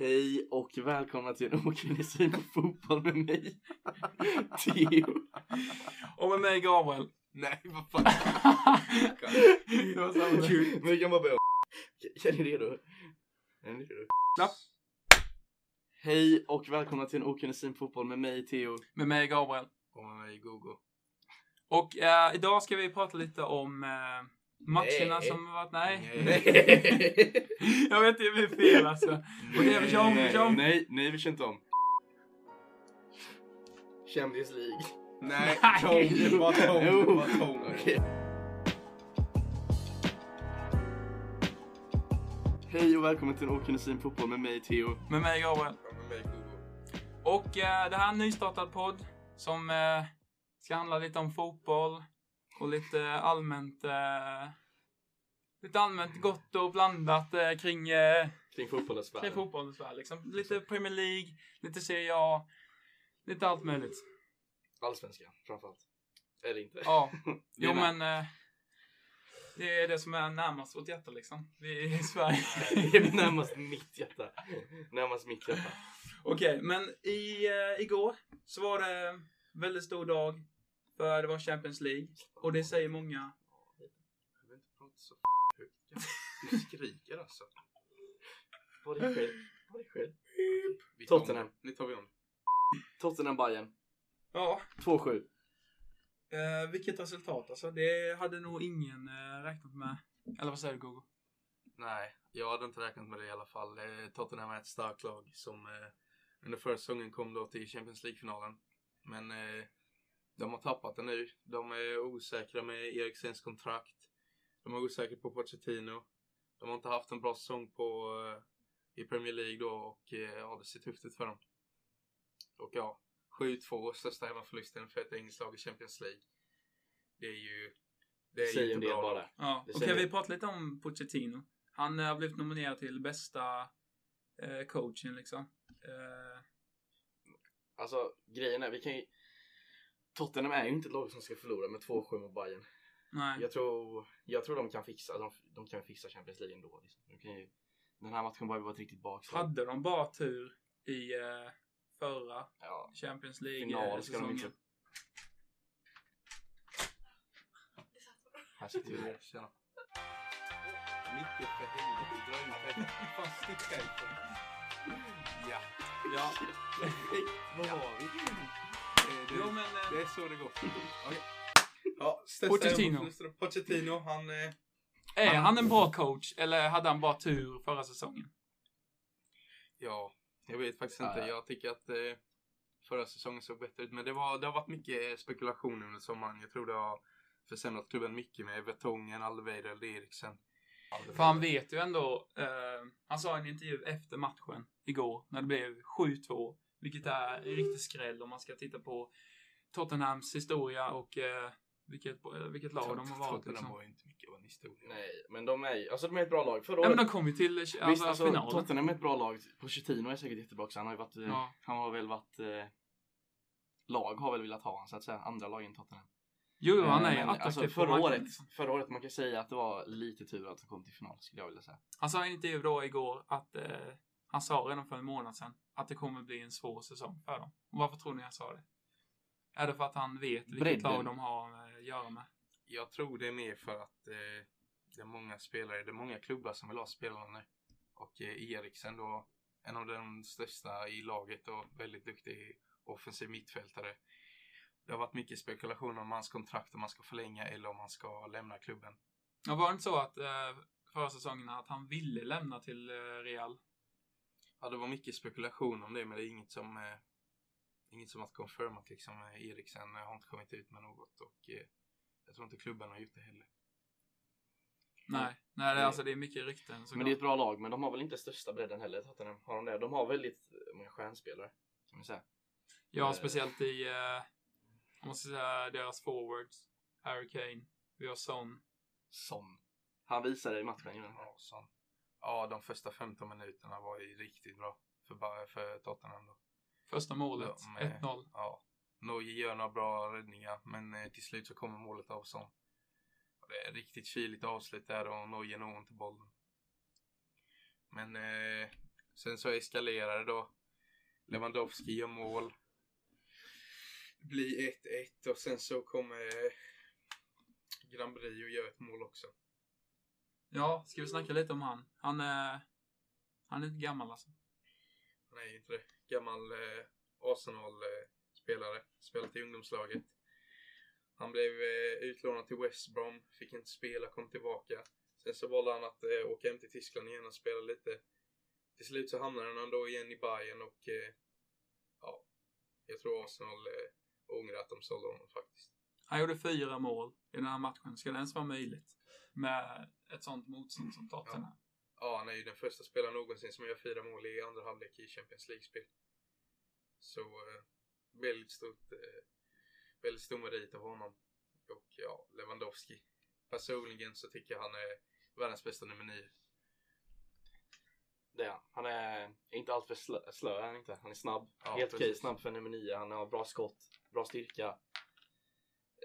Hej och välkomna till en okunnig syn på fotboll med mig, Theo. Och med mig Gabriel. Nej, vad fan. det var samma. Kul, men vi kan bara börja. Är ni redo? Är ni redo? Ja. Hej och välkomna till en okunnig syn på fotboll med mig, Theo. Med mig Gabriel. Och med mig Gogo. Och eh, idag ska vi prata lite om eh, matcherna Nej. som varit... Nej. Nej, Jag vet inte, det blir fel alltså. Okej, vi kör om, vi kör om. nej, nej, vi kör inte om. Champions League. Nej, Nej. det var tom. Det var tom. Okej. Hej och välkommen till på fotboll med mig, Theo. Med mig Gabriel. Och med mig Gogo. Och eh, det här är en nystartad podd som eh, ska handla lite om fotboll och lite allmänt eh, lite allmänt gott och blandat eh, kring, eh, Kring fotbollens värld. kring fotbollens värld. Liksom. Lite Premier League, lite Serie A, lite allt möjligt. Allsvenskan, framförallt. Eller inte. Ja, jo men eh, det är det som är närmast vårt hjärta liksom. Vi är i Sverige. Det är närmast mitt hjärta. Närmast mitt hjärta. Okej, men i, eh, igår så var det väldigt stor dag för det var Champions League och det säger många. Jag vill inte prata så högt. Du skriker alltså. Var det själv? Var det själv? Vi tar om Tottenham. Nu tar vi om. Tottenham Bayern. Ja, 2-7. eh, vilket resultat alltså. Det hade nog ingen eh, räknat med. Eller vad säger du Gogo? Nej, jag hade inte räknat med det i alla fall. Eh, Tottenham är ett starkt lag som eh, under förra säsongen kom då till Champions League-finalen. Men eh, de har tappat det nu. De är osäkra med Eriksens kontrakt. De är osäkra på Pochettino. De har inte haft en bra säsong på, eh, i Premier League då och eh, ja, det ser tufft ut för dem. Och ja, 7-2, största hemmaförlusten för ett engelskt lag i Champions League. Det är ju... Det är ju Säg inte bra. bara. Ja, Det okej säger- vi pratar lite om Pochettino. Han eh, har blivit nominerad till bästa eh, coachen liksom. Eh, Alltså, grejen är, vi kan ju... Tottenham är ju inte ett lag som ska förlora med 2-7 mot Bayern. nej. Jag tror, jag tror de kan fixa, de, de kan fixa Champions League ändå. Liksom. De kan ju, den här matchen bara var ett riktigt bakslag. Hade de bara tur i eh, förra Ja, Champions League final eh, inte... säsongen? Här sitter vi. Tjena. Helvete, dra in pengar. Fan stick härifrån. Ja. Ja. Vad har vi? Eh, Jo Det, men eh, det är så det går. Okej. Ja, Pochettino. Pochettino, han... Eh, är han en bra coach eller hade han bara tur förra säsongen? ja, jag vet faktiskt inte. Ja. Jag tycker att eh, förra säsongen såg bättre ut. Men det, var, det har varit mycket spekulation under sommaren. Jag tror det har försämrat klubben mycket med Vertongen, Alveider, Eriksen. För han vet ju ändå, eh, han sa i en intervju efter matchen igår när det blev 7-2, vilket är en riktig skräll om man ska titta på Tottenhams historia och eh, vilket, eh, vilket lag de har varit. Tottenham Liksom. var ju inte mycket av en historia. Nej, men de är ju, alltså de är ett bra lag. Förra Nej året, men de kom ju till alltså, visst, alltså, finalen. Tottenham är ett bra lag. Pochettino är säkert jättebra också. Han har ju varit, eh, Ja. han har väl varit, eh, lag har väl velat ha honom så att säga. Andra lag än Tottenham. Jo, jo, han är ju men, attraktiv alltså, förra marknaden, året, liksom. förra året man kan säga att det var lite tur att de kom till final skulle jag vilja säga. Han sa i en intervju då igår att eh, han sa redan för en månad sedan att det kommer bli en svår säsong för dem. Och varför tror ni han sa det? Är det för att han vet vilket Bredden. lag de har eh, att göra med? Jag tror det är mer för att eh, det är många spelare, det är många klubbar som vill ha spelarna nu. Och eh, Eriksen då, en av de största i laget och väldigt duktig offensiv mittfältare. Det har varit mycket spekulation om hans kontrakt, om han ska förlänga eller om han ska lämna klubben. Ja, var det inte så att eh, förra säsongen att han ville lämna till eh, Real? Ja, det var mycket spekulation om det, men det är inget som eh, inget som har confirmat liksom. Eh, Eriksen eh, har inte kommit ut med något och eh, jag tror inte klubben har gjort det heller. Nej, nej det, är alltså det är mycket rykten. Men det är ett bra lag, men de har väl inte största bredden heller, Tottenham. Har de det? De har väldigt många stjärnspelare, kan man säga. Ja, eh, speciellt i, eh, om man ska säga deras forwards. Harry Kane, vi har Son. Son. Han visade i matchen ju. Ja, sån. Ja, de första 15 minuterna var ju riktigt bra för, bara- för Tottenham då. Första målet, Ja, med- 1-0. Ja, Norge gör några bra räddningar, men eh, till slut så kommer målet av. Och Det är riktigt kyligt avslut där och Norge når inte bollen. Men eh, Sen så eskalerar det då. Lewandowski gör mål. Det blir 1-1 och sen så kommer eh, Granbry och gör ett mål också. Ja, ska vi snacka lite om han? Han är, han är inte gammal alltså. Han är inte det. Gammal eh, Arsenal-spelare. Spelat i ungdomslaget. Han blev eh, utlånad till West Brom. Fick inte spela, kom tillbaka. Sen så valde han att eh, åka hem till Tyskland igen och spela lite. Till slut så hamnade han då igen i Bayern och eh, ja, jag tror Arsenal eh, ångrar att de sålde honom faktiskt. Han gjorde fyra mål i den här matchen. Ska det ens vara möjligt? Med ett sånt motstånd som Tottenham. Ja, han är ju den första spelaren någonsin som gör fyra mål i andra halvlek i Champions League-spel. Så eh, väldigt stort, eh, väldigt stor merit av honom. Och ja, Lewandowski. Personligen så tycker jag han är världens bästa nummer nio. Det är han. Han är inte alltför slö, slö är han inte. Han är snabb. Ja, Helt okej snabb för nummer nio. Han har bra skott, bra styrka.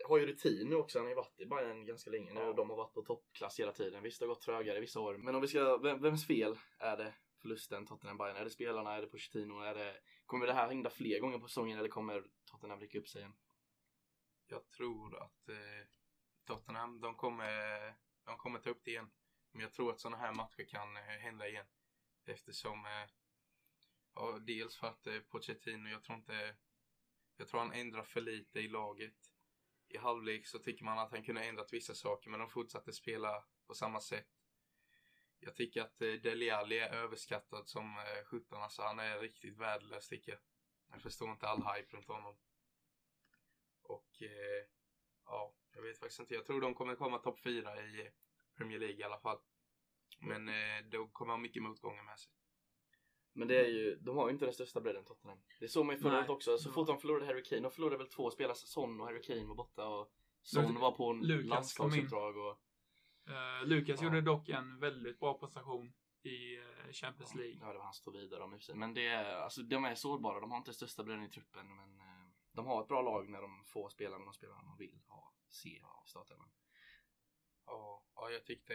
Har ju rutin nu också. Han har ju varit i Bayern ganska länge nu Ja. och de har varit på toppklass hela tiden. Visst, det har gått trögare vissa år. Men om vi ska, vem, vems fel är det förlusten Tottenham-Bayern? Är det spelarna? Är det Pochettino? Är det, kommer det här hända fler gånger på säsongen eller kommer Tottenham rycka upp sig igen? Jag tror att eh, Tottenham, de kommer, de kommer ta upp det igen. Men jag tror att sådana här matcher kan eh, hända igen. Eftersom, eh, ja, dels för att eh, Pochettino, jag tror inte, jag tror han ändrar för lite i laget. I halvlek så tycker man att han kunde ändrat vissa saker, men de fortsatte spela på samma sätt. Jag tycker att eh, Dele Alli är överskattad som eh, sjutton. alltså han är riktigt värdelös tycker jag. Jag förstår inte all hype runt honom. Och eh, ja, jag vet faktiskt inte. Jag tror de kommer komma topp fyra i Premier League i alla fall. Men eh, då kommer ha mycket motgångar med sig. Men det är ju, de har ju inte den största bredden Tottenham. Det såg man ju förra året också. Så Ja. fort de förlorade Harry Kane, de förlorade väl två spelare, Son och Harry Kane var borta och Son var på en landslagsuppdrag och Uh, Lukas Ja. gjorde dock en väldigt bra prestation i eh, Champions League. Ja, det var han stod vidare om i. Men det är, alltså de är sårbara, de har inte största bredden i truppen men eh, de har ett bra lag när de får spela med de spelarna de vill ha, se i startelvan. Ja, ja jag tyckte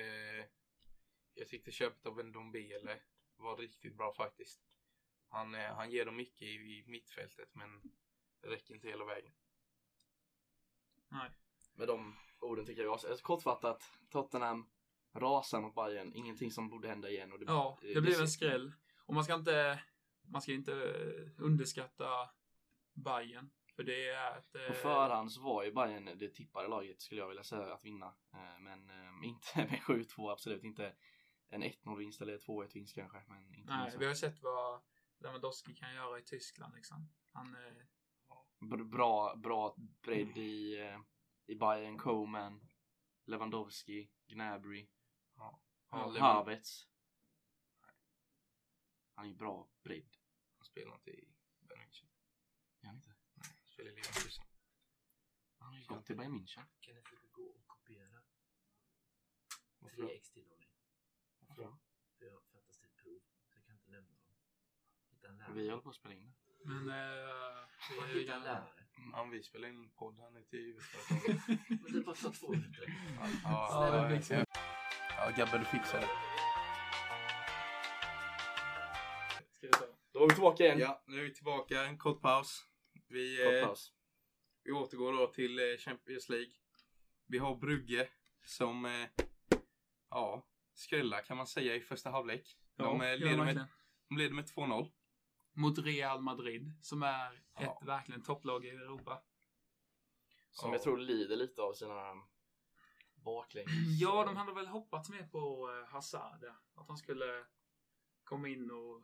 jag tyckte köpet av en Dombele var riktigt bra faktiskt. Han, eh, han ger dem mycket i, i mittfältet men det räcker inte hela vägen. Nej. Med de orden tycker jag, alltså, kortfattat, Tottenham rasar mot Bayern, ingenting som borde hända igen. Och det, Ja, det blev en skräll. Och man ska inte, man ska inte eh, underskatta Bayern För det är ett... På eh, förhand så var ju Bayern det tippade laget skulle jag vilja säga att vinna. Men inte med 7-2, absolut inte en 1-0 vinst eller 2-1 vinst kanske. Men inte Nej, vi har sett vad Lewandowski kan göra i Tyskland liksom. Han, eh, Bra, bra bredd i, eh, i Bayern, Coman, Lewandowski, Gnabry, Ja, ja, Havertz. Han är ju bra bredd. Han spelar inte i Bayern München. Är han inte? Han spelar i Leverkusen. Han har ju gått till Bayern München. Kan jag försöka gå och kopiera Varför då? 3x till Olli? Varför då? För jag fattas till ett prov, så jag kan inte lämna dem. Hitta en lärare. Vi håller på att spela in men... Eh, Man vi, hittar en lärare. Ja, vi spelar in podd här nu till huvudföretaget. Men det bara tar två minuter. Ja, Ja, ja, ja, ja. Ja, Gabbe du fixar det. Ska vi ta? Då är vi tillbaka igen. Ja, nu är vi tillbaka. En kort paus. Vi, Kort eh, paus. vi återgår då till eh, Champions League. Vi har Brugge som, eh, ja, skrällar kan man säga i första halvlek. De, eh, gör leder, med, de leder med 2-0. Mot Real Madrid, som är Ja. ett verkligen topplag i Europa. Som Ja. jag tror lider lite av sina baklänges. Ja, de hade väl hoppats mer på eh, Hazard. Att han skulle komma in och...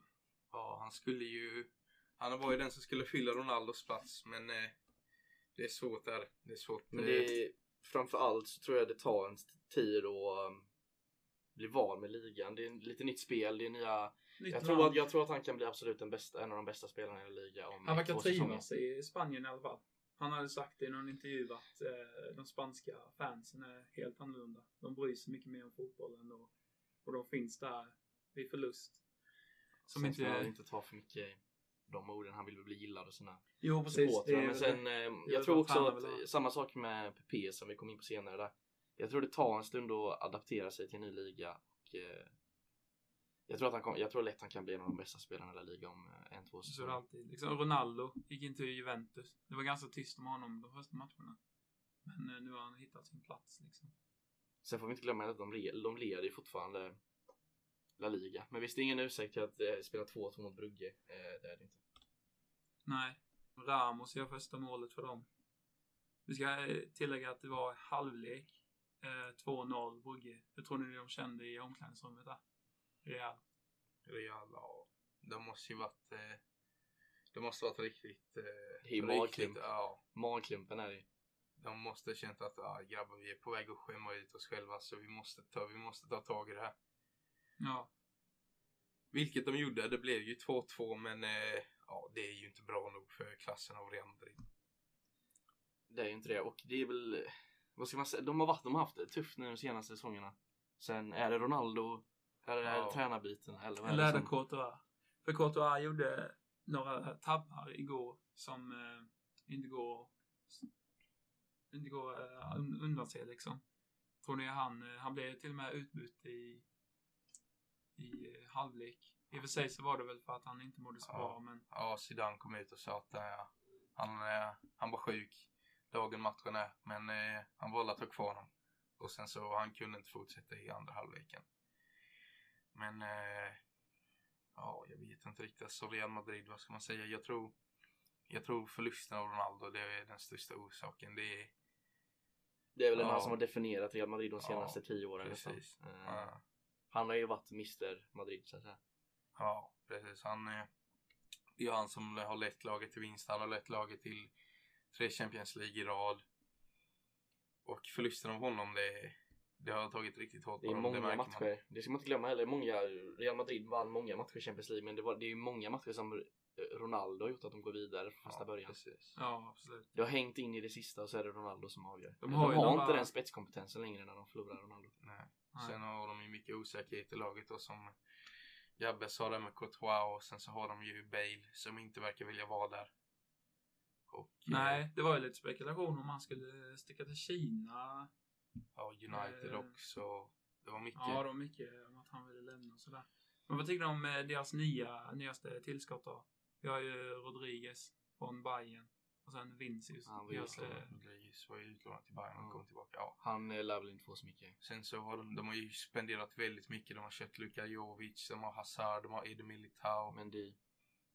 Ja, han skulle ju, han var ju den som skulle fylla Ronaldos plats, men eh, det är svårt där. Det är svårt. Men eh, det är, framför allt så tror jag det tar en tid att um, bli van med ligan. Det är lite nytt spel, det är nya... Jag tror, att, jag tror att han kan bli absolut den bästa, en av de bästa spelarna i ligan om Han verkar trivas i Spanien i alla fall. Han hade sagt i någon intervju att eh, de spanska fansen är helt annorlunda. De bryr sig mycket mer om fotbollen och, och de finns där vid förlust. Som Sen inte... man inte ta för mycket de orden. Han vill väl bli gillad och sådana Jo, precis. supportrar. Men sen, det. eh, jag tror också han att samma sak med PP som vi kom in på senare där. Jag tror det tar en stund att adaptera sig till en ny liga. Och, eh, Jag tror, att han kom, jag tror lätt han kan bli en av de bästa spelarna i La Liga om eh, en, två Så är det säsonger. alltid. Liksom, Ronaldo gick in till Juventus. Det var ganska tyst om honom de första matcherna. Men eh, nu har han hittat sin plats liksom. Sen får vi inte glömma att de, le- de leder ju fortfarande La Liga. Men visst, det är ingen ursäkt till att eh, spela 2-2 mot Brugge. Eh, det är det inte. Nej. Ramos gör första målet för dem. Vi ska tillägga att det var halvlek. Eh, 2-0 Brugge. Hur tror ni de kände i omklädningsrummet där? Real. Real, ja. De måste ju varit... Eh, de måste varit riktigt... Eh, Det riktigt, magklump. Ja. Magklumpen är det De måste känt att ah, grabbar, vi är på väg att skämma ut oss själva så vi måste ta, vi måste ta tag i det här. Ja. Vilket de gjorde. Det blev ju 2-2 men eh, ja, det är ju inte bra nog för klassen av Real Madrid. Det är ju inte det. Och det är väl... Vad ska man säga? De har, varit, de har haft det tufft nu de senaste säsongerna. Sen är det Ronaldo, är det Ja. tränarbiten eller Eller som... Courtois? För Courtois gjorde några tabbar igår som eh, inte går inte går eh, un- undan sig liksom. Tror ni han, eh, han blev till och med utbytt i i eh, halvlek. I och för sig så var det väl för att han inte mådde så Ja. bra men Ja, Zidane kom ut och sa att eh, han, eh, han var sjuk dagen matchen är. Men eh, han valde att ha kvar honom. Och sen så han kunde inte fortsätta i andra halvleken. Men eh, ja, jag vet inte riktigt. Så Real Madrid, vad ska man säga? Jag tror, jag tror förlusten av Ronaldo, det är den största orsaken. Det är, Det är väl Ja. som har definierat Real Madrid de senaste Ja, tio åren precis. Eh, ja, Han har ju varit Mr Madrid så att säga. ja, precis. Han, eh, det är han som har lett laget till vinst. Han har lett laget till tre Champions League i rad. Och förlusten av honom, det, det har tagit riktigt hårt Det på är dem. många man. matcher. Det ska man inte glömma heller. Många, Real Madrid vann många matcher i Champions League men det, var, det är ju många matcher som eh, Ronaldo har gjort att de går vidare från första Ja, början. Precis. ja absolut. Det har hängt in i det sista och så är det Ronaldo som avgör. De De har har, ju några- inte den spetskompetensen längre när de förlorar Ronaldo. Nej. Nej. Sen har de ju mycket osäkerhet i laget och som Gabbe sa där med Courtois och sen så har de ju Bale som inte verkar vilja vara där. Och Nej, det var ju lite spekulation om han skulle sticka till Kina. Ja, United Eh, också. Det var mycket. Ja, det var mycket om att han ville lämna och sådär. Men vad tycker du om eh, deras nya, nyaste tillskott då? Vi har ju Rodriguez från Bayern och sen Vincius. Han var ju deras, utlånad. Rodriguez var ju utlånad till Bayern och Ja. kom tillbaka. Ja. Han eh, lär väl inte få så mycket. Sen så har de, de har ju spenderat väldigt mycket. De har köpt Luka Jovic, de har Hazard, de har Eder Militao. Men det,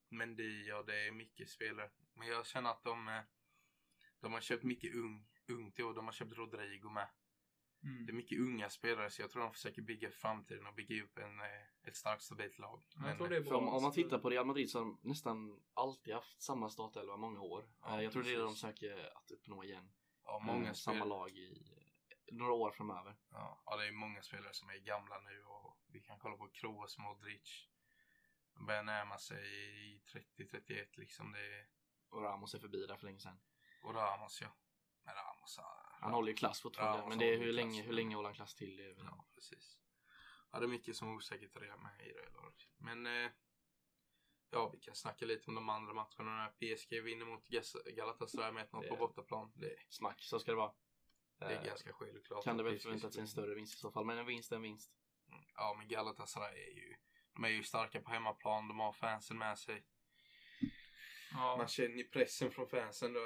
Mendy, ja det är mycket spelare. Men jag känner att de, de har köpt mycket ung, ungt i år. De har köpt Rodrigo med. Mm. Det är mycket unga spelare så jag tror de försöker bygga framtiden och bygga upp en, eh, ett starkt stabilt lag. Ja, jag tror det är för bra. om, om man tittar på Real Madrid så har de nästan alltid haft samma startelva många år. Ja, Eh, jag tror det är det de precis. söker att uppnå igen. ja, många Eh, samma spelare, lag i eh, några år framöver. ja, ja, det är många spelare som är gamla nu och vi kan kolla på Kroos, Modric. De börjar närma sig i 30-31 liksom. Det är, Och Ramos är förbi där för länge sedan. och Ramos ja. Men Ramos, han, håller ju klass fortfarande. Ramos men det är hur länge, klass. hur länge håller han klass till? Det Ja, precis. Ja, det är mycket som är osäkert i det med i det laget. Men eh, ja, vi kan snacka lite om de andra matcherna. PSG vinner mot Galatasaray med 1-0 på bortaplan. Det, smack, så ska det vara. det är Eh, ganska självklart. Kan det att väl sig en större vinst i så fall. Men en vinst är en vinst. Mm. Ja, men Galatasaray är ju, de är ju starka på hemmaplan. De har fansen med sig. Ja, Man känner ju pressen från fansen. Då,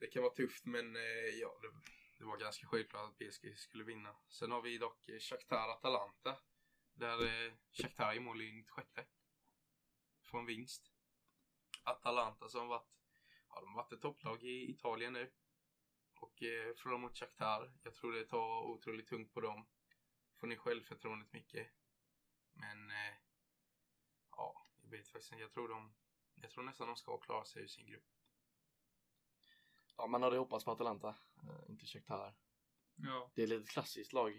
det kan vara tufft, men eh, ja, det, det var ganska självklart att PSG skulle vinna. Sen har vi dock Shakhtar-Atalanta. Där eh, Shakhtar i mål i 96. Får en vinst. Atalanta som varit, ja, de har varit ett topplag i Italien nu. Och eh, förlorar mot Shakhtar. Jag tror det tar otroligt tungt på dem. Får ni självförtroendet mycket. Men eh, ja, jag vet faktiskt inte. Jag tror de jag tror nästan de ska klara sig ur sin grupp. Ja, man hade hoppats på Atalanta. Eh, inte Shakhtar. ja. Det är ett litet klassiskt lag.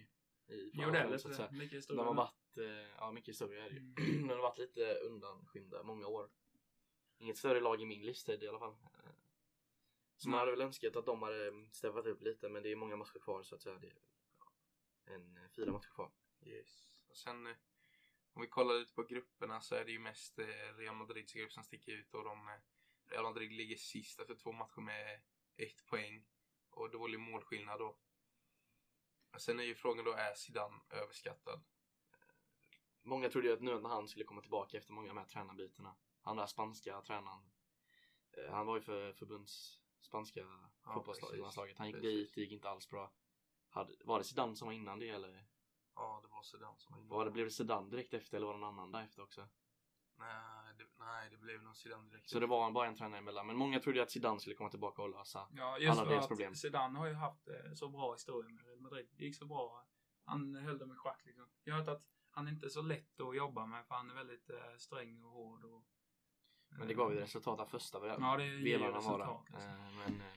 I Jo, det är så att lite säga. Mycket De historia. har varit, eh, ja mycket historia är det ju. Mm. De har varit lite undanskymda många år. Inget större lag i min livstid i alla fall. Eh, Så man hade väl önskat att de hade steppat upp lite men det är många matcher kvar så att säga. Det är en fyra matcher kvar. Yes. Och sen om vi kollar lite på grupperna så är det ju mest Real Madrids grupp som sticker ut och de, Real Madrid ligger sist efter två matcher med ett poäng och dålig målskillnad då. Och sen är ju frågan då, är Zidane överskattad? Många trodde ju att nu när han skulle komma tillbaka efter många av de här tränarbytena. Han där spanska tränaren. eh, Han var ju för förbunds spanska Ja, fotbollslandslaget. Han gick precis. dit, det gick inte alls bra. Var det Zidane som var innan det eller? Ja, det var Zidane som var inne. Var det, blev det Zidane direkt efter eller var det någon annan därefter också? Nej, det, nej, det blev nog Zidane direkt. Så det var bara en tränare emellan. Men många trodde ju att Zidane skulle komma tillbaka och lösa. Ja, just Alla för deras att problem. Zidane har ju haft eh, så bra historia med Real Madrid. Det gick så bra. Han höll dem i schack liksom. Jag har hört att han inte är så lätt att jobba med för han är väldigt eh, sträng och hård och... Men det gav ju resultat av första Ja, det han var resultat, alltså. Eh, Men eh,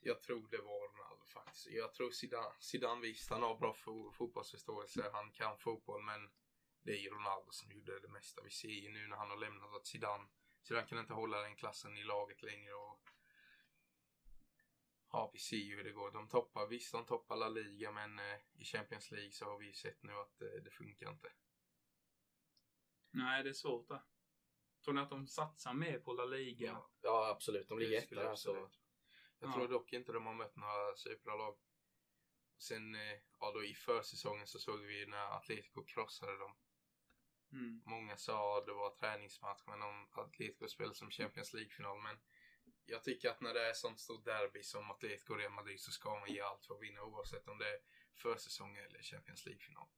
Jag tror det var Ronaldo faktiskt. Jag tror Zidane, Zidane visst, han har bra fo fotbollsförståelse. Han kan fotboll, men det är ju Ronaldo som gjorde det mesta. Vi ser ju nu när han har lämnat att Zidane, Zidane kan inte hålla den klassen i laget längre. Och Ja, vi ser ju hur det går. De toppar, visst de toppar La Liga, men eh, i Champions League så har vi ju sett nu att eh, det funkar inte. Nej, det är svårt där. Tror ni att de satsar mer på La Liga? ja absolut, de ligger Det etta där så. Jag Ja. tror dock inte de har mött några superbra lag. Sen, eh, ja då i försäsongen så såg vi när Atletico krossade dem. Mm. Många sa att det var träningsmatch men om Atletico spelade som Champions League-final. Men jag tycker att när det är sånt stort derby som Atletico och Real Madrid så ska man ge allt för att vinna oavsett om det är försäsong eller Champions League-final.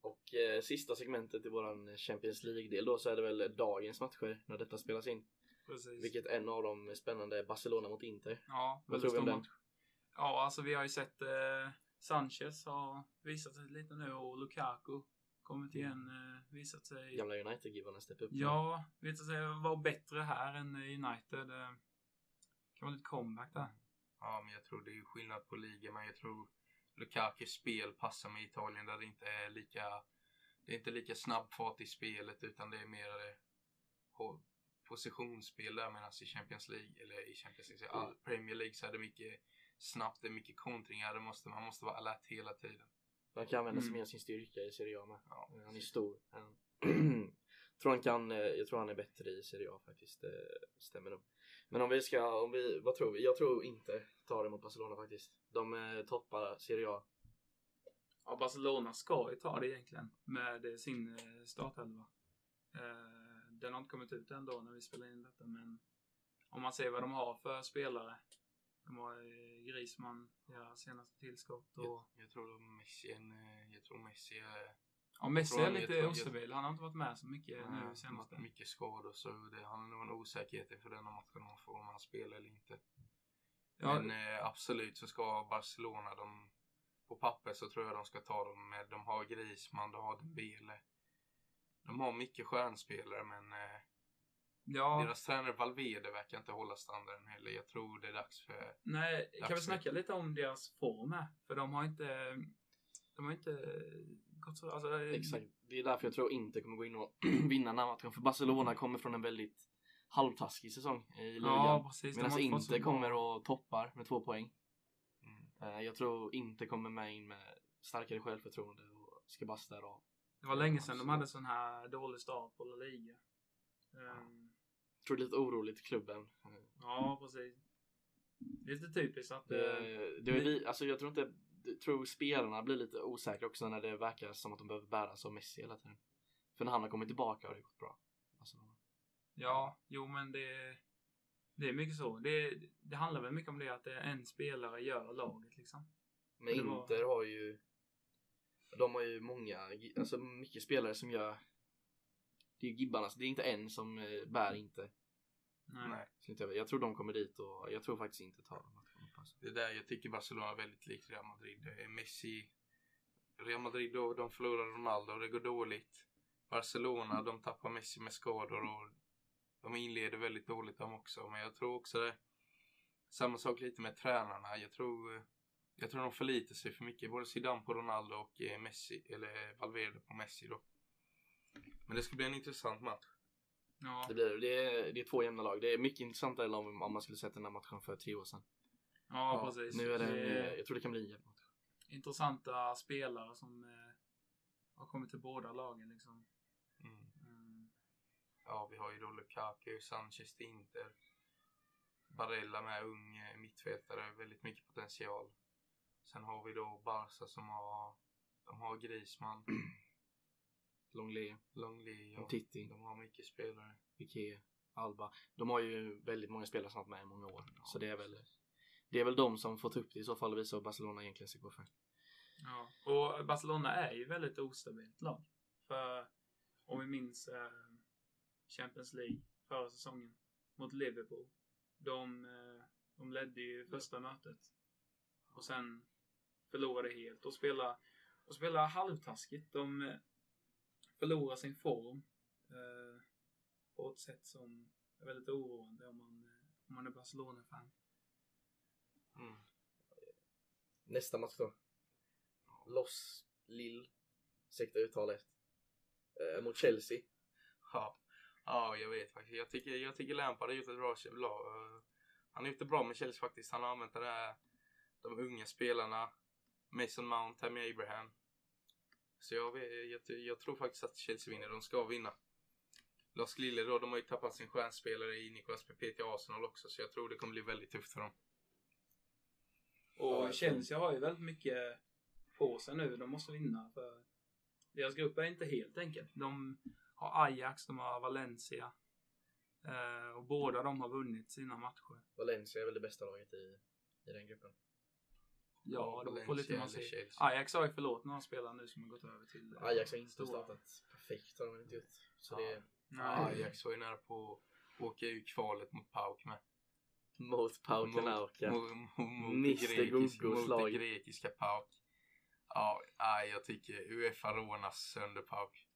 Och eh, sista segmentet i våran Champions League-del då så är det väl dagens matcher när detta spelas in. Precis. Vilket en av dem är spännande Barcelona mot Inter. Ja, Vad tror vi om den? Ja, alltså vi har ju sett eh, Sanchez har visat sig lite nu och Lukaku kommit igen, eh, visat sig. Gamla United-gibbarna steppa upp. Ja, visat sig vara bättre här än United. Eh, kan vara lite comeback där. Ja, men jag tror det är skillnad på liga, men jag tror Lukakis spel passar med Italien där det inte är lika det är inte lika snabb fart i spelet utan det är mer eh, positionsspel där medan i Champions League eller i Champions League, all Premier League så är det mycket snabbt, det är mycket kontringar, det måste, man måste vara alert hela tiden. Han kan använda sig Mm. mer av sin styrka i Serie A med. Ja, Eh, Han är stor. Han, tror han kan, eh, jag tror han är bättre i Serie A faktiskt. Det stämmer nog. Men om vi ska, om vi, vad tror vi? Jag tror inte tar det mot Barcelona faktiskt. De eh, toppar Serie A. Ja, Barcelona ska ju ta det egentligen med eh, sin eh, startelva. Eh, den har inte kommit ut ändå när vi spelar in detta, men om man ser vad de har för spelare. De har eh, Griezmann, deras senaste tillskott och Jag, jag tror att Messi, är en, eh, jag tror Messi är ja, Messi är lite ostabil. Han har inte varit med så mycket Nej, nu senaste. mycket skador så det, han har nog en osäkerhet inför denna matchen om han får om han spelar eller inte. Ja, Men eh, absolut så ska Barcelona, de, på papper så tror jag de ska ta dem med, de har Griezmann, de har Dembele. De har mycket stjärnspelare men eh, ja deras tränare Valverde verkar inte hålla standarden heller. Jag tror det är dags för, nej, kan vi Dags för- snacka lite om deras form här? För de har inte, de har inte gått så, alltså, Exakt. Det är därför jag tror inte kommer gå in och vinna den här matchen. För Barcelona kommer från en väldigt halvtaskig säsong i ligan. Ja, precis. Medan inte kommer och toppar med två poäng. mm, Eh, Jag tror inte kommer med in med starkare självförtroende och ska bara städa av. Det var länge sedan de hade sån här dålig start på La Liga. Jag tror det är lite oroligt i klubben. Eh, ja, precis. Det är lite typiskt att... eh, Det, det är vi, alltså jag tror inte, tror spelarna blir lite osäkra också när det verkar som att de behöver bäras av Messi hela tiden. För när han har kommit tillbaka har det gått bra. Barcelona. Ja, jo men det... Det är mycket så. Det, det handlar väl mycket om det att det är en spelare gör laget liksom. Men Det var- Inter har ju De har ju många, alltså mycket spelare som gör Det är ju gibbarna, så det är inte en som eh, bär inte Nej. nej. Inte jag, jag tror de kommer dit och jag tror faktiskt inte tar dem Det är där jag tycker Barcelona är väldigt likt Real Madrid. Det är Messi, Real Madrid då, de förlorar Ronaldo och det går dåligt. Barcelona, de tappar Messi med skador och de inleder väldigt dåligt de också. Men jag tror också det samma sak lite med tränarna. Jag tror, jag tror de förlitar sig för mycket. Både Zidane på Ronaldo och eh, Messi, eller Valverde på Messi då. Men det ska bli en intressant match. Ja. Det, blir, det, är, det är två jämna lag, det är mycket intressantare än om, om man skulle sett den här matchen för tio år sedan ja, Ja, precis. Nu är det, Det jag tror det kan bli en jämn match intressanta spelare som eh, har kommit till båda lagen liksom. Mm. Mm. Ja, vi har ju då Lukaku, Sanchez till Inter. Barella med ung eh, mittfältare, väldigt mycket potential. Sen har vi då Barca som har, de har Griezmann. Longley, Longley och Titti, de har mycket spelare. Piqué, Alba. De har ju väldigt många spelare som har varit med i många år. Så det är väl det är väl de som fått upp det i så fall och visa vad Barcelona egentligen ska gå för. Ja, och Barcelona är ju väldigt ostabilt lag. För om vi minns eh, Champions League förra säsongen mot Liverpool. De, eh, de ledde ju första mötet. Och sen förlorade helt och spelade, och spelade halvtaskigt. De eh, förlorar sin form eh, på ett sätt som är väldigt oroande om man, eh, om man är Barcelona-fan. Mm. Nästa match då. Los Lill, ursäkta uttalet. Eh, mot Chelsea. Ja. ja, jag vet faktiskt. Jag tycker, jag tycker Lampard har gjort ett bra lag. Han har gjort det bra med Chelsea faktiskt. Han har använt det där, de unga spelarna. Mason Mount, Tammy Abraham. Så jag, jag, jag tror faktiskt att Chelsea vinner. De ska vinna. Los Lille då, de har ju tappat sin stjärnspelare i Nicolas Pepe till Arsenal också. Så jag tror det kommer bli väldigt tufft för dem. Och Chelsea har ju väldigt mycket på sig nu. De måste vinna för deras grupp är inte helt enkel. De har Ajax, de har Valencia. Eh, och båda de har vunnit sina matcher. Valencia är väl det bästa laget i, i den gruppen. Ja, då får lite man eller se. Chelsea. Ajax har ju förlåt några spelare nu som har gått över till eh, Ajax har inte stora. startat perfekt har de inte gjort. Så Ja. det är Nej. Ajax var ju nära på att åka ur kvalet mot Pauk med. mot Pau Kanauka. Mot, mot, mot, det Gogos mot det grekiska Pauk. Ja, jag tycker Uefa rånas sönder Pauk.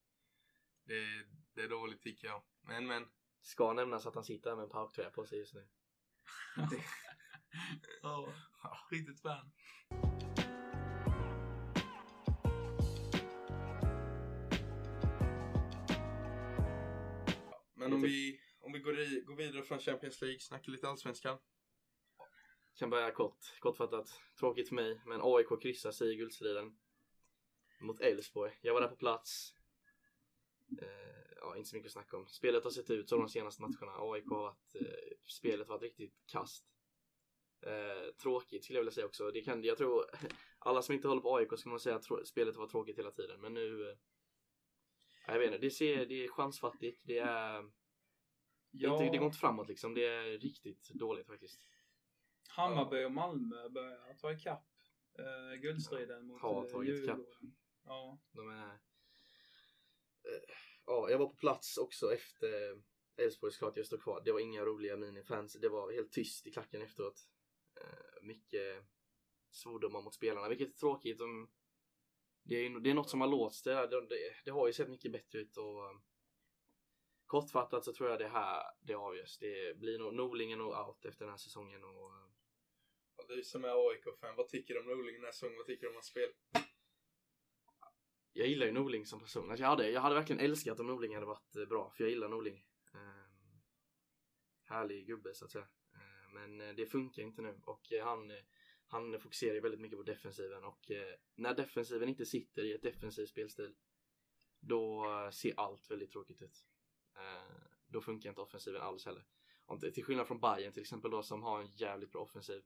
Det, det är dåligt tycker jag. Men men. Ska nämnas att han sitter här med en Pauk-tröja på sig just nu. Ja, riktigt fan. Men om vi, om vi går, i, går vidare från Champions League, snackar lite allsvenskan. Kan börja kort, kortfattat. Tråkigt för mig, men AIK kryssar sig i guldstriden. Mot Elfsborg. Jag var där på plats. Eh, ja, inte så mycket att snacka om. Spelet har sett ut så de senaste matcherna. AIK har varit, eh, spelet har varit riktigt kast. Eh, tråkigt skulle jag vilja säga också. Det kan, jag tror, alla som inte håller på AIK skulle nog säga att spelet var tråkigt hela tiden. Men nu, eh, jag vet inte, det, ser, det är chansfattigt. Det är, är inte, det går inte framåt liksom. Det är riktigt dåligt faktiskt. Hammarby och Malmö börjar ta ikapp eh, guldstriden mot Har eh, tagit ikapp. Ja. De är... Eh, Ja, jag var på plats också efter Elfsborg såklart jag stod kvar. Det var inga roliga minifans. Det var helt tyst i klacken efteråt. Eh, Mycket svordomar mot spelarna, vilket är tråkigt. De, det, är, det är något som har låst. Det, det, det, har ju sett mycket bättre ut och eh, kortfattat så tror jag det här det avgörs. Det blir nog Norlingen och out efter den här säsongen och eh, Och du som är AIK-fan, vad tycker du om Norling den här säsongen? Vad tycker du om hans spel? jag gillar ju Norling som person. Alltså jag, hade, jag hade verkligen älskat om Norling hade varit eh, bra, för jag gillar Norling. Ehm, härlig gubbe så att säga. Men eh, det funkar inte nu och eh, han, eh, han fokuserar väldigt mycket på defensiven och när defensiven inte sitter i ett defensiv spelstil då ser allt väldigt tråkigt ut. Då funkar inte offensiven alls heller. Till skillnad från Bayern till exempel då som har en jävligt bra offensiv.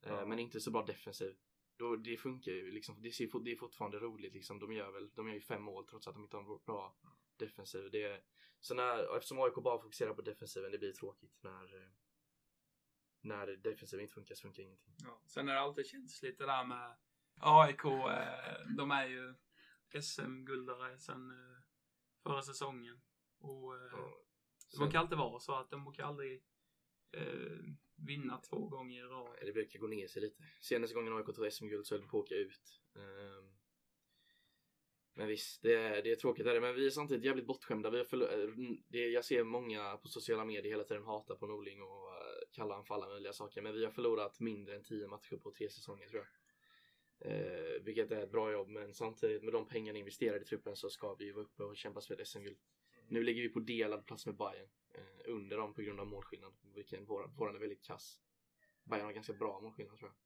Ja. Men inte så bra defensiv. Då, det funkar ju liksom. Det, ser, det är fortfarande roligt liksom. De gör väl, de gör ju fem mål trots att de inte har en bra defensiv. Det så när, eftersom AIK bara fokuserar på defensiven, det blir tråkigt när när defensiven inte funkar så funkar ingenting. Ja. Sen är det alltid känsligt det där med AIK. Eh, de är ju SM-guldare sen eh, förra säsongen. Och eh, Ja, det brukar alltid vara så att de brukar aldrig eh, vinna två gånger i rad. Det brukar gå ner sig lite. Senaste gången AIK tog SM-guld så höll det på att åka ut. Ehm, Men visst, det är, det är tråkigt. Är men vi är samtidigt jävligt bortskämda. Vi eh, det, jag ser många på sociala medier hela tiden hata på Norling och kalla honom för alla möjliga saker. Men vi har förlorat mindre än 10 matcher på tre säsonger tror jag. Eh, vilket är ett bra jobb. Men samtidigt med de pengarna investerade i truppen så ska vi ju vara uppe och kämpa för ett SM-guld. Nu ligger vi på delad plats med Bayern eh, under dem på grund av målskillnad. Vilken våran, våran är väldigt kass. Bayern har ganska bra målskillnad tror jag.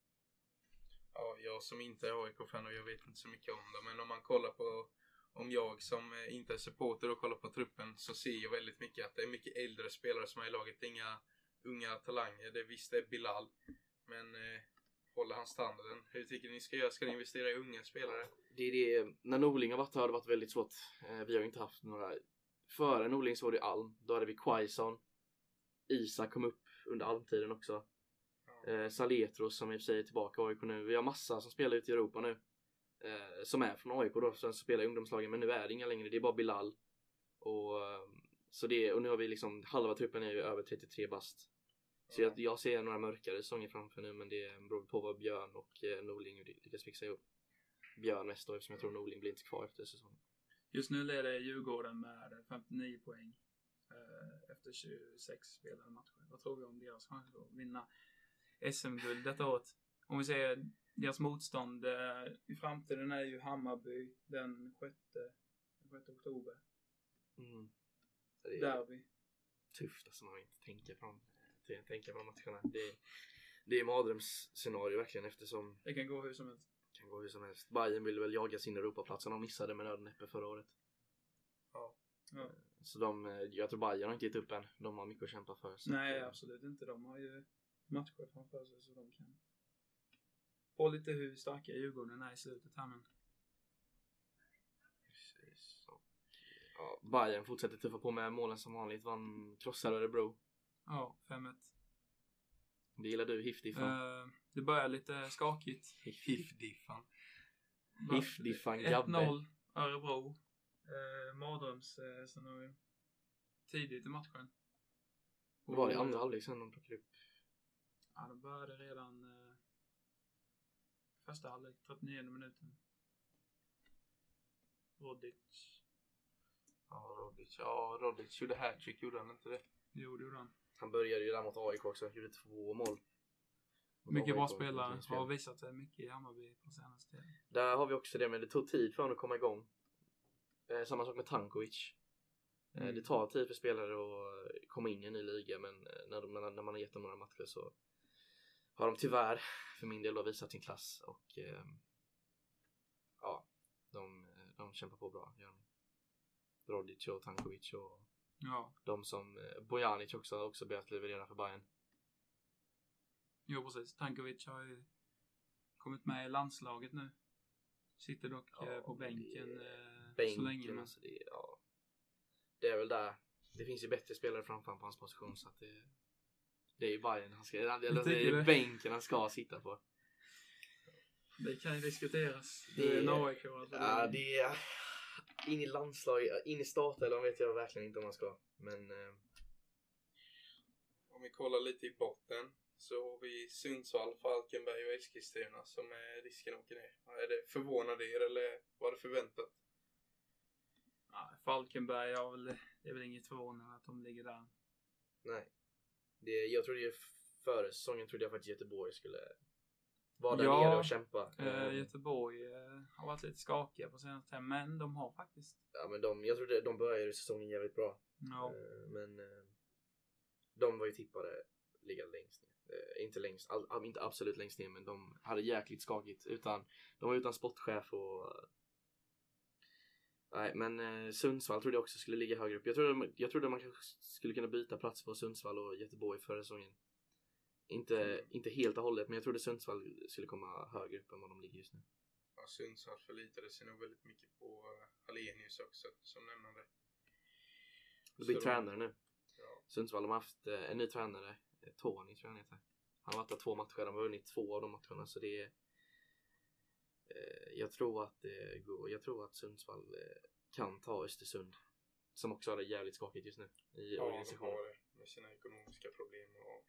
Ja, jag som inte är AIK-fan och jag vet inte så mycket om dem, men om man kollar på om jag som eh, inte är supporter och kollar på truppen så ser jag väldigt mycket att det är mycket äldre spelare som är i laget. Det är inga unga talanger. Det, visst, är Bilal. Men eh, håller han standarden? Hur tycker ni ska göra? Ska ni investera i unga spelare? Det är det, när Norling har varit här har det varit väldigt svårt. Eh, vi har inte haft några, före Norling så var det Alm, då hade vi Quaison. Isak kom upp under Almtiden också. Eh, Saletros som i och för sig är tillbaka i AIK nu. Vi har massa som spelar ute i Europa nu. Eh, som är från AIK då, som spelar i ungdomslagen. Men nu är det inga längre, det är bara Bilal. Och, eh, så det, och nu har vi liksom, halva truppen är ju över 33 bast. Så jag, jag ser några mörkare säsonger framför nu men det beror på vad Björn och eh, Norling lyckas fixa ihop. Björn mest då eftersom jag tror Norling blir inte kvar efter säsongen. Just nu leder Djurgården med 59 poäng eh, efter 26 spelade matcher. Vad tror vi om deras chans att vinna SM-guld detta året? Om vi säger deras motstånd eh, i framtiden är ju Hammarby den 6, den 6 oktober. Mm. Så det är Derby. tufft alltså man inte tänka på de, t- tänka på matcherna. Det, det är mardrömsscenario verkligen eftersom Det kan gå hur som helst. kan gå hur som helst. Bayern vill väl jaga sin Europaplats som de missade med nöd och näppe förra året. Ja. Ja. Så de, eh, jag tror Bayern har inte gett upp än. De har mycket att kämpa för. Nej, absolut inte. De har ju matcher framför sig så de kan få lite hur starka Djurgården är i slutet här men Precis. Och, ja, Bayern fortsätter tuffa på med målen som vanligt. Vann, krossade Örebro. Ja, 5-1. Det gillar du, Hifdifan. Eh, det börjar lite skakigt. Hiff-diffan. Hiff-diffan Gabbe. 1-0 Örebro. Eh, Mardrömsscenario. Tidigt i matchen. Det var det Och- andra halvlek sen de plockade upp. Ja, de började redan eh, första halvlek, 39 minuten. Rodic. Ja, Rodic. Ja, Rodic gjorde hattrick, gjorde han inte det? Jo, det gjorde han. Han började ju där mot AIK också. Gjorde två mål. Mycket bra spelare. Har visat sig mycket i Hammarby på senaste tiden. Där har vi också det, men det tog tid för honom att komma igång. Eh, samma sak med Tankovic. Eh, Mm. Det tar tid för spelare att eh, komma in i en ny liga, men eh, när, de, när man har gett dem några matcher så har de tyvärr, för min del, då, visat sin klass och eh, ja, de, eh, de kämpar på bra. gör de. Rodic och Tankovic och Ja, de som eh, Bojanic också har också börjat leverera för Bayern. jo precis. Tankovic har ju kommit med i landslaget nu. Sitter dock Ja, eh, på men det bänken, eh, Bänken, så länge. Men... alltså det, ja, det är väl där. Det finns ju bättre spelare framför på hans position så att det, det är ju Bayern han ska, eller det tycker är det. bänken han ska sitta på. Det kan ju diskuteras. Det- Det är en AIK alltså. Ja, det är in i landslag, in i startelvan vet jag verkligen inte om man ska. Men eh, Om vi kollar lite i botten så har vi Sundsvall, Falkenberg och Eskilstuna som är risken att åka ner. Är det förvånade er eller var det förväntat? Ja, Falkenberg har väl, det är väl inget förvånande att de ligger där. nej. Det, jag trodde ju före säsongen trodde jag faktiskt Göteborg skulle vara där Ja, nere och kämpa. Eh, Eh, Göteborg eh, har varit lite skakiga på senaste tiden, men de har faktiskt. ja, men de, jag trodde de började säsongen jävligt bra. Ja, Eh, Men de var ju tippade ligga längst ner. Eh, Inte längst, all, inte absolut längst ner men de hade jäkligt skakigt. Utan, de var utan sportchef och Nej men eh, Sundsvall trodde jag också skulle ligga högre upp. Jag trodde, jag trodde man kanske skulle kunna byta plats på Sundsvall och Göteborg förra säsongen. Inte, inte helt och hållet men jag trodde Sundsvall skulle komma högre upp än vad de ligger just nu. Ja, Sundsvall förlitade sig nog väldigt mycket på uh, Hallenius också som nämnde. Det blir Så- tränare nu. Ja. Sundsvall de har haft eh, en ny tränare, eh, Tony tror jag han heter. Han har varit där två matcher, de har vunnit två av de matcherna så det är eh, Jag tror att det går, jag tror att Sundsvall eh, kan ta Östersund. Som också har det jävligt skakigt just nu i Ja, de organisationen. har det med sina ekonomiska problem och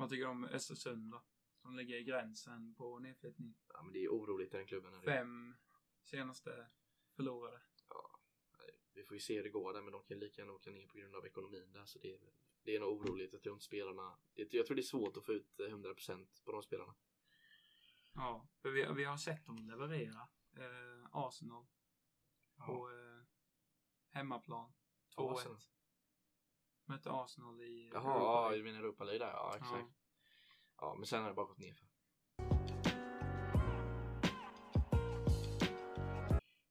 vad tycker du om Östersund då? Som ligger i gränsen på nedflyttning. Ja, men det är oroligt i den klubben. Här. Fem senaste förlorade. Vi får ju se hur det går där men de kan lika gärna åka ner på grund av ekonomin där så det är, det är nog oroligt. Tror inte spelarna, jag tror det är svårt att få ut eh, 100% på de spelarna. Ja, för vi, vi har sett dem leverera. Eh, Arsenal ja. på eh, hemmaplan. 2-1. Mötte Arsenal i Jaha, Europa ja, League. du menar Europa League där? Ja, exakt. Ja. Ja, men sen har det bara gått ner för.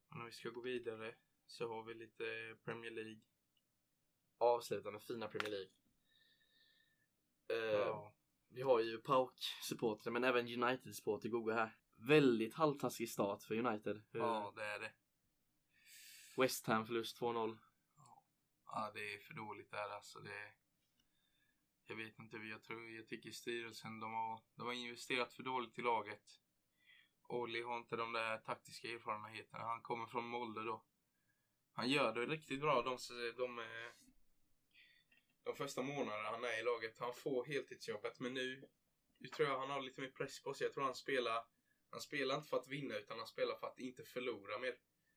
Och när vi ska gå vidare så har vi lite Premier League. Avsluta med fina Premier League. Eh, Ja. vi har ju Pauk-supportrar men även United-supportrar Gogo här. Väldigt halvtaskig start för United. Ja, det är det. West Ham förlust 2-0. Ja, det är för dåligt där alltså. Det, jag vet inte, jag, tror, jag tycker styrelsen, de har, de har investerat för dåligt i laget. Olli har inte de där taktiska erfarenheterna. Han kommer från Molde då. Han gör det riktigt bra de, de, eh, de första månaderna han är i laget. Han får heltidsjobbet, men nu, nu tror jag han har lite mer press på sig. Jag tror han spelar, han spelar inte för att vinna utan han spelar för att inte förlora mer.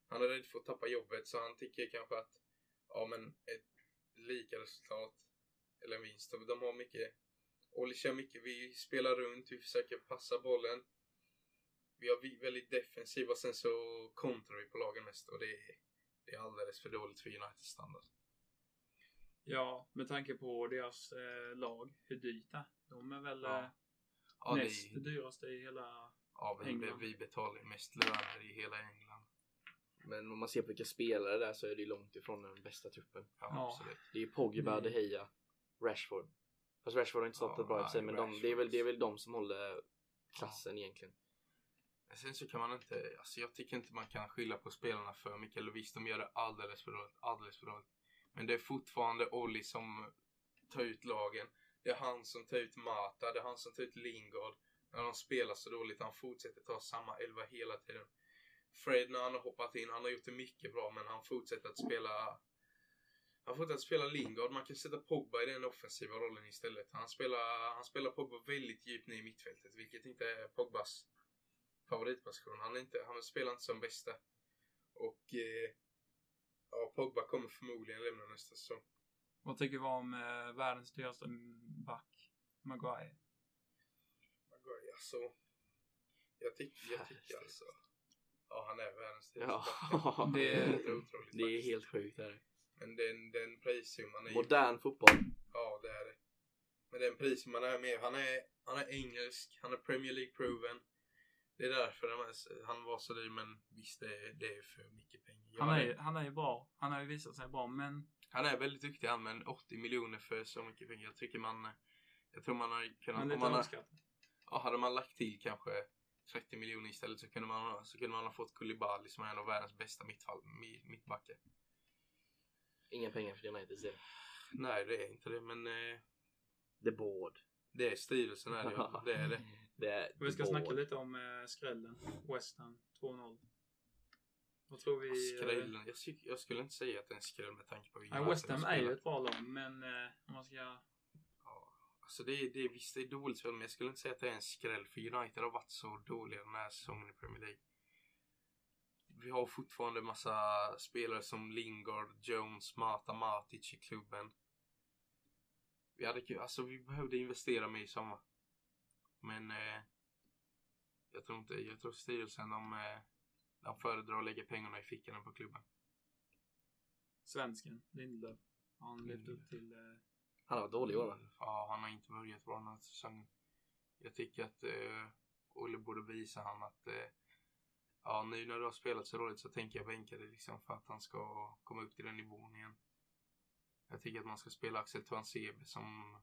Han är rädd för att tappa jobbet så han tycker kanske att ja men ett lika resultat eller en vinst. De har mycket, Olli kör mycket, vi spelar runt, vi försöker passa bollen. Vi har väldigt defensiva, sen så kontrar vi på lagen mest och det är, det är alldeles för dåligt för Uniteds standard. Ja, med tanke på deras eh, lag, hur dyrt det är. De är väl Ja. eh, Ja, näst det, dyraste i hela... ja vi, England. vi betalar mest löner i hela England. Men om man ser på vilka spelare där så är det ju långt ifrån den bästa truppen. Ja, Ja. absolut. Det är ju Pogba, Mm. De Gea, Rashford. Fast Rashford har inte startat Ja, bra i sig men de, det, är väl, det är väl de som håller klassen egentligen. Men Sen så kan man inte, alltså jag tycker inte man kan skylla på spelarna för mycket. Eller visst, de gör det alldeles för dåligt, alldeles för dåligt. Men det är fortfarande Olli som tar ut lagen. Det är han som tar ut Mata, det är han som tar ut Lingard. När de spelar så dåligt, han fortsätter ta samma elva hela tiden. Fred när han har hoppat in, han har gjort det mycket bra men han fortsätter att spela han fortsätter att spela Lingard, man kan sätta Pogba i den offensiva rollen istället. Han spelar, han spelar Pogba väldigt djupt ner i mittfältet, vilket inte är Pogbas favoritposition. Han, är inte, han spelar inte som bästa. Och eh, ja, Pogba kommer förmodligen lämna nästa säsong. Vad tycker vi om eh, världens dyraste back? Maguire. Maguire, alltså. Jag tycker, jag tycker alltså. Ja, han är världens Ja. dyraste Det är- helt otroligt Det är faktiskt. helt sjukt. Är det. Men den, den prissumman är ju... Modern fotboll. Ja, det är det. Men den prissumman är med. Han är, han är engelsk, han är Premier League proven. Det är därför är, han var så dyr, men visst det är, det är för mycket pengar. Ja, Han är, det- ju- han är ju bra. Han har ju visat sig bra, men Han är väldigt duktig han, men 80 miljoner för så mycket pengar. Jag tycker man... Jag tror man har kunnat... är om lite man har, ja, hade man lagt till kanske 30 miljoner istället så kunde man, så kunde man ha fått Koulibaly som är en av världens bästa mittfall, mittbackar. Inga pengar för Uniteds del. Nej, det är inte det, men eh, The board. det är styrelsen är det, det är det. Det är Vi ska snacka lite om eh, skrällen. West Ham 2-0. Vad tror vi? eh, Skrällen. Jag, jag skulle inte säga att det är en skräll med tanke på Nej, United West Ham är ju ett bra lag, men eh, om man ska... Alltså det, är- det, är- visst, det är dåligt spel, men jag skulle inte säga att det är en skräll för United har varit så dåliga den här säsongen i Premier League. Vi har fortfarande massa spelare som Lingard, Jones, Mata, Matic i klubben. Vi, hade, alltså, vi behövde investera mer i sommar. Men eh, jag tror inte, jag tror styrelsen de, eh, de föredrar att lägga pengarna i fickorna på klubben. Svensken, Lindelöf. Han levt upp till... Eh, han har varit dålig i år va? Mm, ja, han har inte börjat bra den här säsongen. Jag tycker att eh, Olle borde visa han att eh, ja, nu när du har spelat så dåligt så tänker jag bänka dig liksom för att han ska komma upp till den nivån igen. Jag tycker att man ska spela Axel Tuansebe som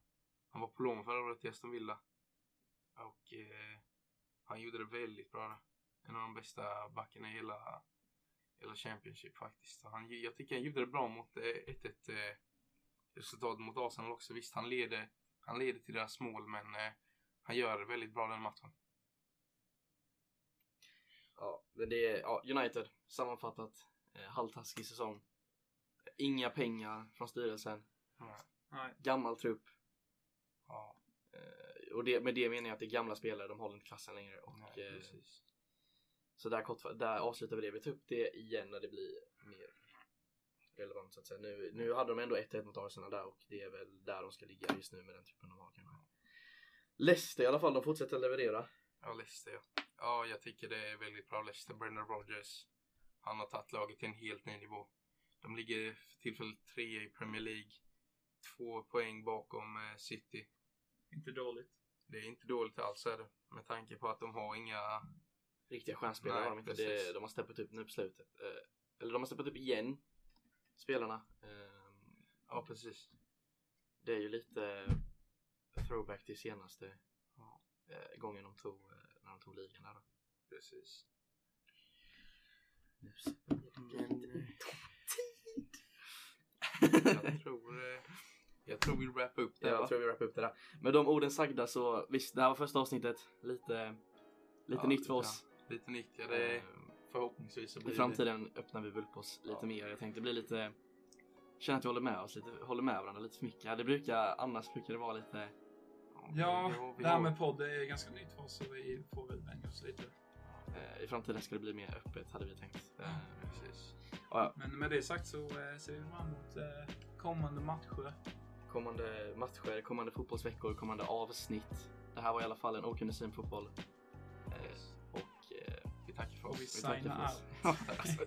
han var på lån förra året i Aston Villa. Och eh, han gjorde det väldigt bra. En av de bästa backarna i hela, hela Championship faktiskt. Han, jag tycker han gjorde det bra mot 1-1 eh, eh resultat mot Arsenal också. Visst, han leder, han leder till deras mål, men eh, han gör det väldigt bra den matchen. Ja, men det är ja, United sammanfattat. Eh, halvtaskig säsong. Inga pengar från styrelsen. Ja. nej, Gammal trupp. Ja, Eh, och det, med det menar jag att det är gamla spelare, de håller inte klassen längre. Och, nej, eh, precis. så där, kort, där avslutar vi det. Vi tar upp det igen när det blir mer relevant så att säga. Nu, nu hade de ändå 1-1 mot Arsenal där och det är väl där de ska ligga just nu med den typen de har kanske. Leicester i alla fall, de fortsätter leverera. Ja, Leicester ja. Ja, jag tycker det är väldigt bra Leicester. Brendan Rodgers. Han har tagit laget till en helt ny nivå. De ligger för tillfället tre i Premier League. Två poäng bakom eh, City. inte dåligt. Det är inte dåligt alls är det. Med tanke på att de har inga... Riktiga stjärnspelare har de inte. Det, de har steppat upp nu på slutet. Eh, eller de har steppat upp igen, spelarna. Eh, Ja, precis. det är ju lite throwback till senaste eh, gången de tog, eh, när de tog ligan där då. Precis. Jag tror, eh, jag tror vi wrappar upp det Jag va? tror vi wrappar upp det där. Med de orden sagda så visst, det här var första avsnittet. Lite, lite Ja, nytt för ja. oss. Lite nytt, ja. Det, Eh, förhoppningsvis så blir I framtiden öppnar vi väl på oss lite Ja. mer. Jag tänkte bli lite Känner att vi håller med oss lite, håller med varandra lite för mycket. Det brukar, annars brukar det vara lite det. Ja, jo, vi det här med podd är ganska nytt för oss så vi får väl vänja oss lite. eh, I framtiden ska det bli mer öppet hade vi tänkt. Eh, Precis. ja, Men med det sagt så eh, ser vi fram emot kommande matcher. kommande matcher, kommande fotbollsveckor, kommande avsnitt. Det här var i alla fall en okunnig syn på fotboll. Eh, tackar signar för oss. out. Alltså,